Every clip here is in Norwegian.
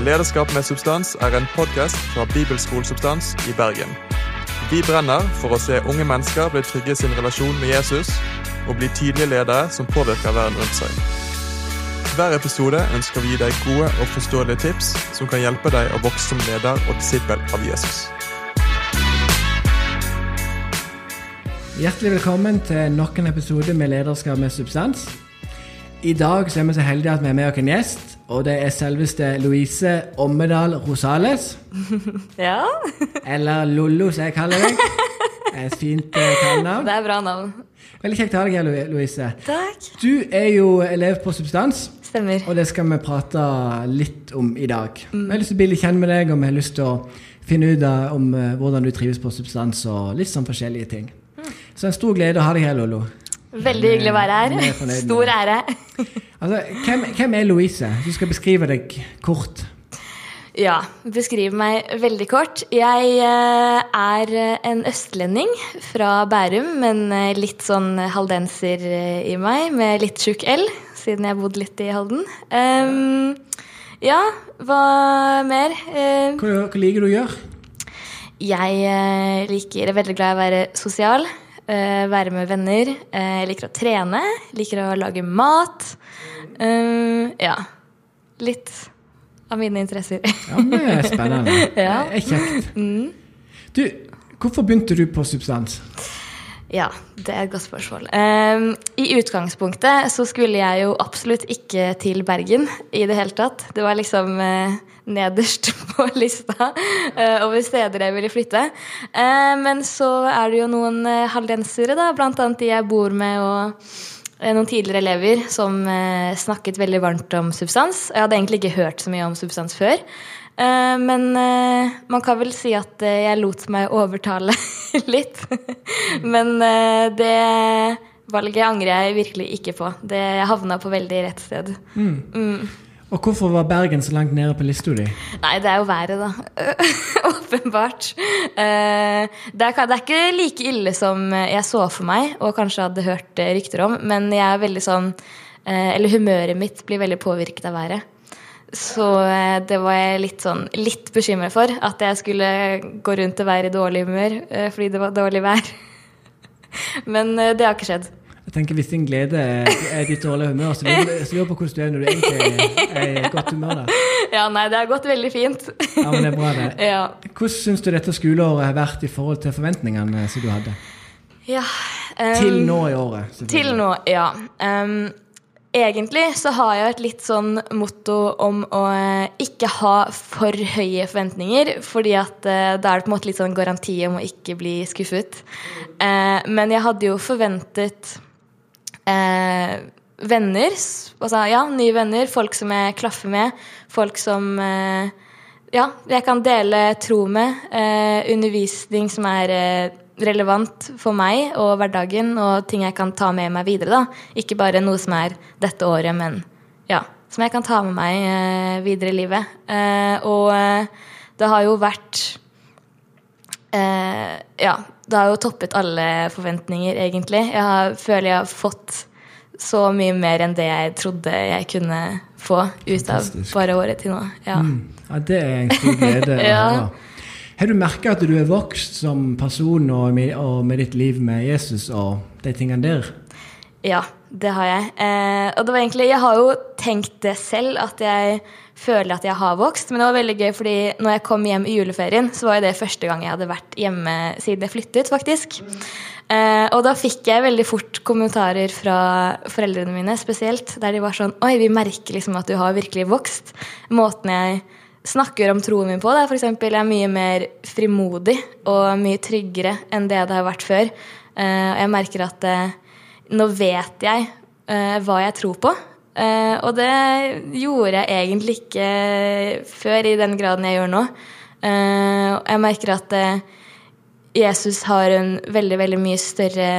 Lederskap med substans er en podkast fra Bibelskolesubstans i Bergen. Vi brenner for å se unge mennesker bli trygge i sin relasjon med Jesus og bli tydelige ledere som påvirker verden rundt seg. Hver episode ønsker vi å gi deg gode og forståelige tips som kan hjelpe deg å vokse som leder og disippel av Jesus. Hjertelig velkommen til nok en episode med Lederskap med substans. I dag er vi så heldige at vi er med oss en gjest, og det er selveste Louise Ommedal Rosales. Ja, Eller Lollo, som jeg kaller deg. Et fint eh, kallenavn. det er bra navn. Veldig kjekt å ha deg her, Louise. Takk. Du er jo elev på Substans, Stemmer. og det skal vi prate litt om i dag. Vi har lyst til å bli litt kjent med deg, og vi har lyst til å finne ut om eh, hvordan du trives på Substans, og litt sånn forskjellige ting. Så en stor glede å ha deg her, Lollo. Veldig hyggelig å være er her. Stor ære. Altså, hvem, hvem er Louise? Du skal beskrive deg kort. Ja, beskriv meg veldig kort. Jeg eh, er en østlending fra Bærum, men eh, litt sånn haldenser eh, i meg, med litt tjukk L, siden jeg har bodd litt i Halden. Um, ja, hva mer? Uh, Hva, hva liker du å gjøre? Jeg liker, er veldig glad i å være sosial, være med venner. Eh, jeg liker å trene, liker å lage mat. Eh, ja. Litt av mine interesser. Ja, det er spennende. Ja. Det er kjekt. Du, hvorfor begynte du på Substans? Ja, det er et godt spørsmål. Um, I utgangspunktet så skulle jeg jo absolutt ikke til Bergen i det hele tatt. Det var liksom eh, nederst på lista eh, over steder jeg ville flytte. Eh, men så er det jo noen eh, haldensere, da, blant annet de jeg bor med, og noen tidligere elever som snakket veldig varmt om substans. Jeg hadde egentlig ikke hørt så mye om substans før. Men man kan vel si at jeg lot meg overtale litt. men det valget angrer jeg virkelig ikke på. Det havna på veldig rett sted. Mm. Og hvorfor var Bergen så langt nede på lista di? Nei, det er jo været, da. Åpenbart. Eh, det, er, det er ikke like ille som jeg så for meg, og kanskje hadde hørt eh, rykter om, men jeg er veldig sånn eh, Eller humøret mitt blir veldig påvirket av været. Så det var jeg litt sånn litt bekymret for. At jeg skulle gå rundt og være i dårlig humør fordi det var dårlig vær. Men det har ikke skjedd. Jeg tenker Hvis din glede er, ditt dårlige humør, så lurer jeg på hvordan du er når du egentlig er i godt humør. da. Ja, nei, det har gått veldig fint. Ja, men det er bra det. Ja. Hvordan syns du dette skoleåret har vært i forhold til forventningene som du hadde? ja Um, Til nå i året. Til nå, ja. Um, egentlig så har jeg et litt sånn motto om å eh, ikke ha for høye forventninger, fordi at uh, da er det på en måte litt sånn garanti om å ikke bli skuffet. Uh, men jeg hadde jo forventet eh, venner, altså ja, nye venner, folk som jeg klaffer med, folk som eh, ja, jeg kan dele tro med, eh, undervisning som er eh, relevant for meg og hverdagen, og ting jeg kan ta med meg videre. da. Ikke bare noe som er dette året, men ja, som jeg kan ta med meg eh, videre i livet. Eh, og eh, det har jo vært eh, Ja, det har jo toppet alle forventninger, egentlig. Jeg har, føler jeg har fått så mye mer enn det jeg trodde jeg kunne få ut av bare året til nå. Ja. Mm. Ja, Det er en stor glede å Ja. høre. Har du merka at du er vokst som person og med, og med ditt liv med Jesus og de tingene der? Ja, det har jeg. Eh, og det var egentlig, jeg har jo tenkt det selv, at jeg føler at jeg har vokst. Men det var veldig gøy, fordi når jeg kom hjem i juleferien, så var det første gang jeg hadde vært hjemme siden jeg flyttet, faktisk. Eh, og da fikk jeg veldig fort kommentarer fra foreldrene mine spesielt, der de var sånn Oi, vi merker liksom at du har virkelig vokst. Måten jeg snakker om troen min på, da, for eksempel, er mye mer frimodig og mye tryggere enn det det har vært før. Eh, og jeg merker at eh, nå vet jeg uh, hva jeg tror på. Uh, og det gjorde jeg egentlig ikke før i den graden jeg gjør nå. Uh, jeg merker at Jesus har en veldig, veldig mye større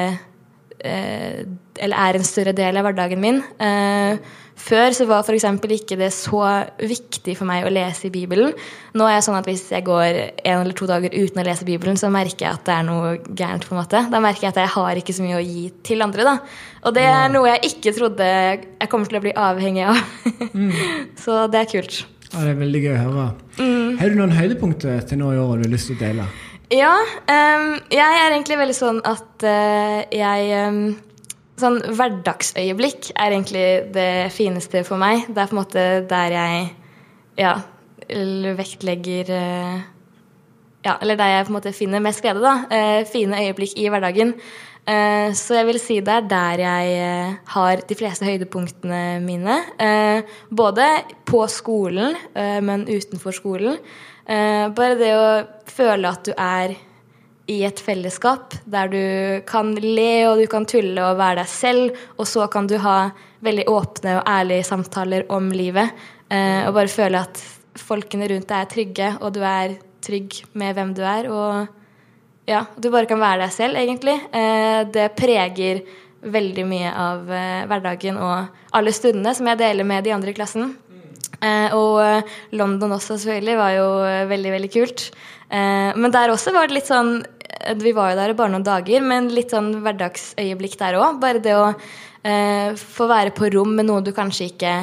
Eller er en større del av hverdagen min. Eh, før så var f.eks. ikke det så viktig for meg å lese i Bibelen. Nå er jeg sånn at hvis jeg går en eller to dager uten å lese Bibelen, så merker jeg at det er noe gærent. på en måte. Da merker jeg at jeg har ikke så mye å gi til andre. da. Og det er noe jeg ikke trodde jeg kommer til å bli avhengig av. så det er kult. Ja, Det er veldig gøy å høre. Har du noen høydepunkter til nå i år du har lyst til å dele? Ja, Um, jeg er egentlig veldig sånn at uh, jeg ehm, Sånn hverdagsøyeblikk er egentlig det fineste for meg. Det er på en måte der jeg ja, vektlegger eh, Ja, eller der jeg på en måte finner mest glede, da. Eh, fine øyeblikk i hverdagen. Eh, så jeg vil si det er der jeg har de fleste høydepunktene mine. Både på skolen, men utenfor skolen. Bare det å føle at du er i et fellesskap der du kan le og du kan tulle og være deg selv, og så kan du ha veldig åpne og ærlige samtaler om livet. Eh, og bare føle at folkene rundt deg er trygge, og du er trygg med hvem du er. Og ja, du bare kan være deg selv, egentlig. Eh, det preger veldig mye av eh, hverdagen og alle stundene som jeg deler med de andre i klassen. Eh, og London også, selvfølgelig, var jo veldig, veldig kult. Eh, men der også var det litt sånn Vi var jo der bare noen dager, men litt sånn hverdagsøyeblikk der òg. Bare det å eh, få være på rom med noe du kanskje ikke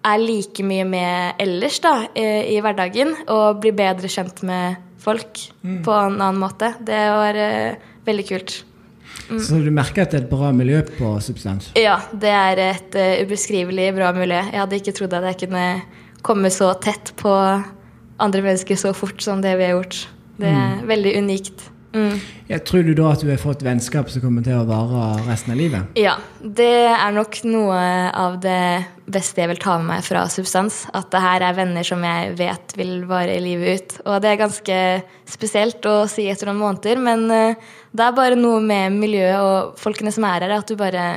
er like mye med ellers da, i, i hverdagen, og bli bedre kjent med folk på en annen måte. Det var eh, veldig kult. Så du merker at det er et bra miljø på Substans? Ja, det er et uh, ubeskrivelig bra miljø. Jeg hadde ikke trodd at jeg kunne komme så tett på andre mennesker så fort som det vi har gjort. Det er veldig unikt. Mm. Jeg tror du da at du har fått vennskap som kommer til å vare resten av livet? Ja, det er nok noe av det beste jeg vil ta med meg fra Substans. At det her er venner som jeg vet vil vare livet ut. Og det er ganske spesielt å si etter noen måneder, men eh, det er bare noe med miljøet og folkene som er her, at du bare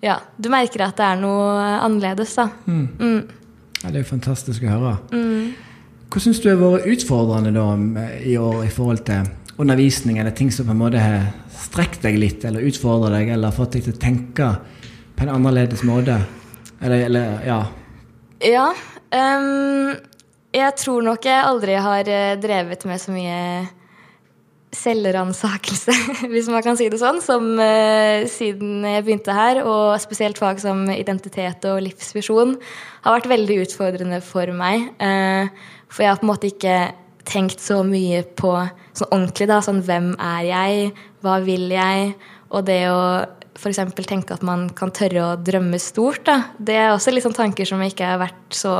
Ja, du merker at det er noe annerledes, da. Mm. Ja, det er jo fantastisk å høre. Hva syns du har vært utfordrende da i år i forhold til undervisning, eller ting som på en måte har strekt deg litt, eller utfordra deg, eller fått deg til å tenke på en annerledes måte? Eller, eller ja. Ja. Um, jeg tror nok jeg aldri har eh, drevet med så mye selvransakelse, hvis man kan si det sånn, som uh, siden jeg begynte her. Og spesielt fag som identitet og livsvisjon har vært veldig utfordrende for meg. Uh, for jeg har på en måte ikke tenkt så mye på sånn ordentlig, da. Sånn hvem er jeg? Hva vil jeg? Og det å f.eks. tenke at man kan tørre å drømme stort, da. Det er også litt sånn tanker som ikke har vært så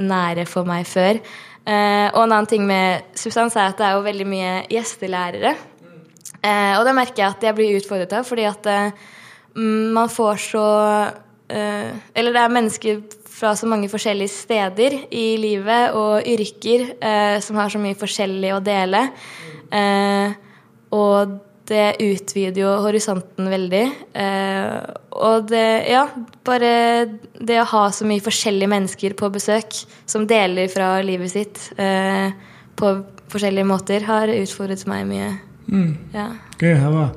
nære for meg før. Eh, og en annen ting med substans er at det er jo veldig mye gjestelærere. Eh, og det merker jeg at jeg blir utfordret av, fordi at eh, man får så eh, Eller det er mennesker fra så mange forskjellige steder i livet og yrker eh, som har så mye forskjellig å dele. Eh, og det utvider jo horisonten veldig. Eh, og det Ja, bare det å ha så mye forskjellige mennesker på besøk som deler fra livet sitt eh, på forskjellige måter, har utfordret meg mye. Ja. Gøy å høre.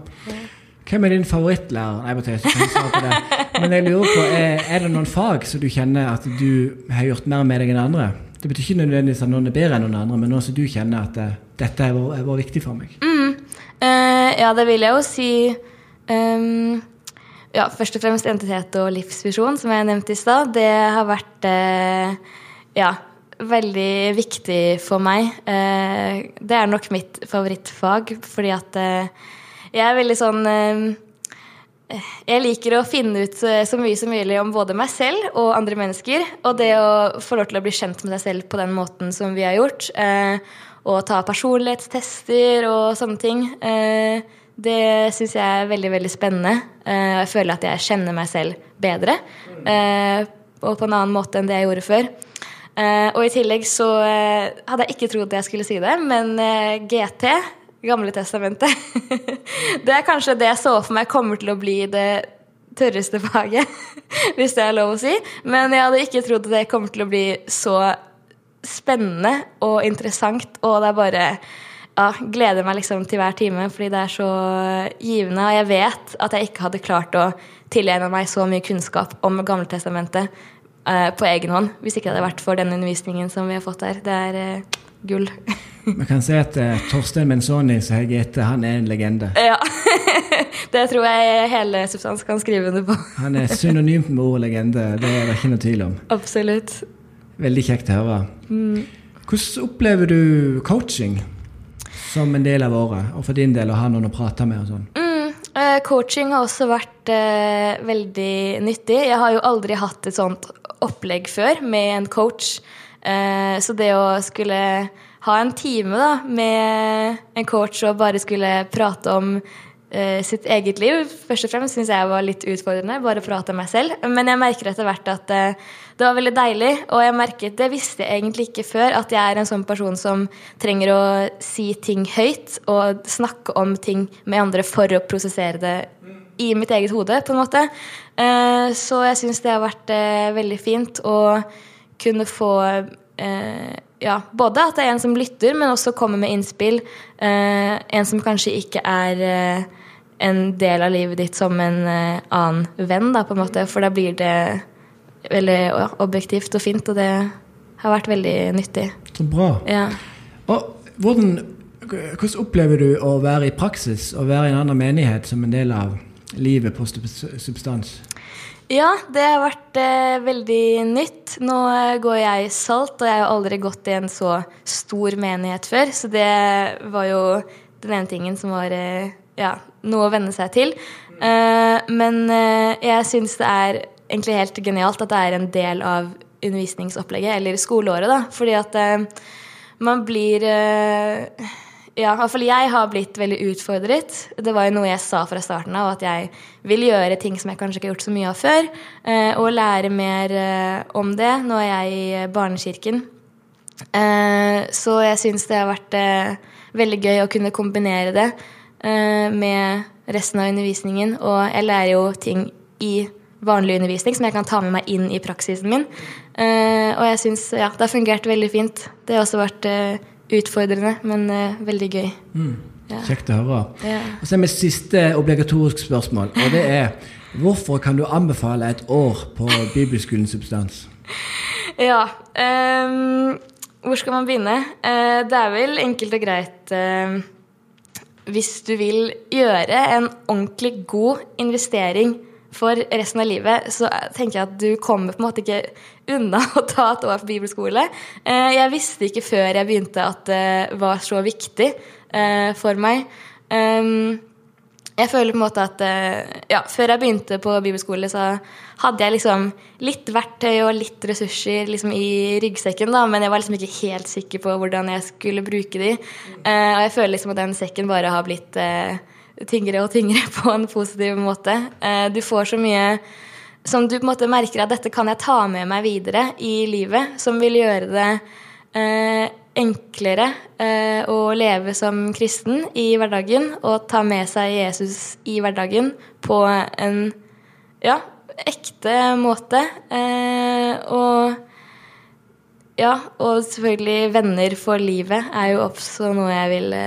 Hvem er din favorittlærer? Nei, kan ikke svare på det. Men jeg lurer på, er, er det noen fag som du kjenner at du har gjort mer med deg enn andre? Det betyr ikke nødvendigvis at noen er bedre enn noen andre, men noe som du kjenner at det, dette var, vært viktig for meg. Eh, ja, det vil jeg jo si Um, Ja, først og fremst identitet og livsvisjon, som jeg nevnte i stad. Det har vært uh, ja, veldig viktig for meg. Uh, det er nok mitt favorittfag, fordi at eh, jeg er veldig sånn eh, jeg liker å finne ut eh, så mye som mulig om både meg selv og andre mennesker. Og det å få lov til å bli kjent med seg selv på den måten som vi har gjort. Eh, og ta personlighetstester og sånne ting. Eh, det syns jeg er veldig veldig spennende. Jeg føler at jeg kjenner meg selv bedre. Og på en annen måte enn det jeg gjorde før. Og i tillegg så hadde jeg ikke trodd jeg skulle si det, men GT Gamle testamentet. det er kanskje det jeg så for meg kommer til å bli det tørreste faget, hvis det er lov å si. Men jeg hadde ikke trodd at det kommer til å bli så spennende og interessant, og det er bare ja, gleder meg liksom til hver time, fordi det er så givende. Og jeg vet at jeg ikke hadde klart å tilegne meg så mye kunnskap om Gamletestamentet eh, på egen hånd hvis ikke det hadde vært for den undervisningen som vi har fått her. Det er eh, gull. Vi kan si at uh, Torstein Menzoni, som jeg heter, han er en legende. ja. det tror jeg hele Substans kan skrive under på. Han er synonymt med ordet legende, det er det ikke noe tvil om. Absolutt. Veldig kjekt å høre. Hvordan opplever du coaching som en del av året, og for din del å ha noen å prate med og sånn? Mm, eh, coaching har også vært eh, veldig nyttig. Jeg har jo aldri hatt et sånt opplegg før med en coach. Eh, så det å skulle ha en time da, med en coach og bare skulle prate om eh, sitt eget liv, først og fremst syns jeg var litt utfordrende. Bare prate om meg selv. Men jeg merker etter hvert at eh, det var veldig deilig. Og jeg merket, det visste jeg egentlig ikke før, at jeg er en sånn person som trenger å si ting høyt og snakke om ting med andre for å prosessere det i mitt eget hode, på en måte. Så jeg syns det har vært veldig fint å kunne få eh, ja, både at det er en som lytter, men også kommer med innspill. Eh, en som kanskje ikke er eh, en del av livet ditt som en eh, annen venn, da, på en måte. For da blir det veldig ja, objektivt og fint, og det har vært veldig nyttig. Så bra. Ja. Og hvordan, hvordan opplever du å være i praksis, å være i en annen menighet som en del av livet på Substans? Ja, det har vært eh, veldig nytt. Nå eh, går jeg i Salt, og jeg har aldri gått i en så stor menighet før. Så det var jo den ene tingen som var eh, ja, noe å venne seg til. Eh, men eh, jeg syns det er egentlig helt genialt at det er en del av undervisningsopplegget, eller skoleåret, da. Fordi at eh, man blir ja, i hvert fall jeg har blitt veldig utfordret. Det var jo noe jeg sa fra starten av, at jeg vil gjøre ting som jeg kanskje ikke har gjort så mye av før. eh, Og lære mer eh, om det. Nå er jeg i barnekirken. Eh, Så jeg syns det har vært veldig gøy å kunne kombinere det med resten av undervisningen. Og jeg lærer jo ting i vanlig undervisning som jeg kan ta med meg inn i praksisen min. Og jeg syns ja, det har fungert veldig fint. Det har også vært utfordrende, men uh, veldig gøy. Ja. Kjekt å høre. Ja. Og så er mitt siste obligatorisk spørsmål, og det er hvorfor kan du anbefale et år på Bibelskolen Substans? Ja. um, hvor skal man begynne? Uh, det er vel enkelt og greit uh, Hvis du vil gjøre en ordentlig god investering for resten av livet, så tenker jeg at du kommer på en måte ikke unna å ta et år på bibelskole. Eh, jeg visste ikke før jeg begynte at det var så viktig eh, for meg. Ehm, jeg føler på en måte at eh, ja, Før jeg begynte på bibelskole, så hadde jeg liksom litt verktøy og litt ressurser liksom i ryggsekken, da, men jeg var liksom ikke helt sikker på hvordan jeg skulle bruke de. Og jeg føler liksom at den sekken bare har blitt tyngre og tyngre på en positiv måte. Eh, du får så mye som du på en måte merker at dette kan jeg ta med meg videre i livet, som vil gjøre det eh, enklere eh, å leve som kristen i hverdagen og ta med seg Jesus i hverdagen på en ja, ekte måte. Og ja, og selvfølgelig venner for livet er jo også noe jeg vil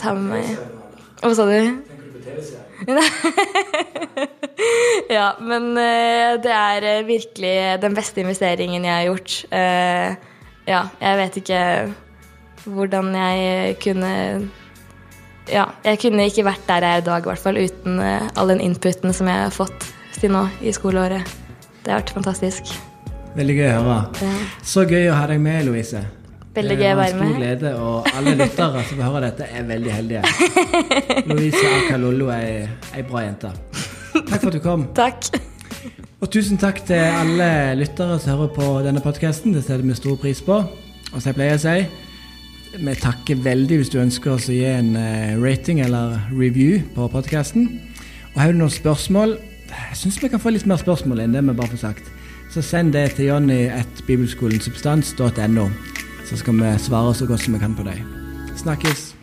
ta med meg. Hva sa du? ja, men eh, det er eh, virkelig den beste investeringen jeg har gjort. Eh, ja, jeg vet ikke hvordan jeg kunne Ja, jeg kunne ikke vært der jeg er i dag, i hvert fall, uten all den inputen som jeg har fått til nå i skoleåret. Det har vært fantastisk. Veldig gøy å høre. Ja. Så gøy å ha deg med, Louise. Veldig gøy å være Det en stor glede, og alle lyttere som hører dette, er veldig heldige. Louise Akalollo er ei bra jente. Takk for at du kom. Takk. Og tusen takk til alle lyttere som hører på denne podkasten. Det setter vi stor pris på. Og som jeg pleier å si, vi takker veldig hvis du ønsker oss å gi en eh, rating eller review på podkasten. Og har du noen spørsmål Jeg syns vi kan få litt mer spørsmål enn det vi bare får sagt. Så send det til johnny at bibelskolensubstans.no, så skal vi svare så godt som vi kan på dem. Snakkes.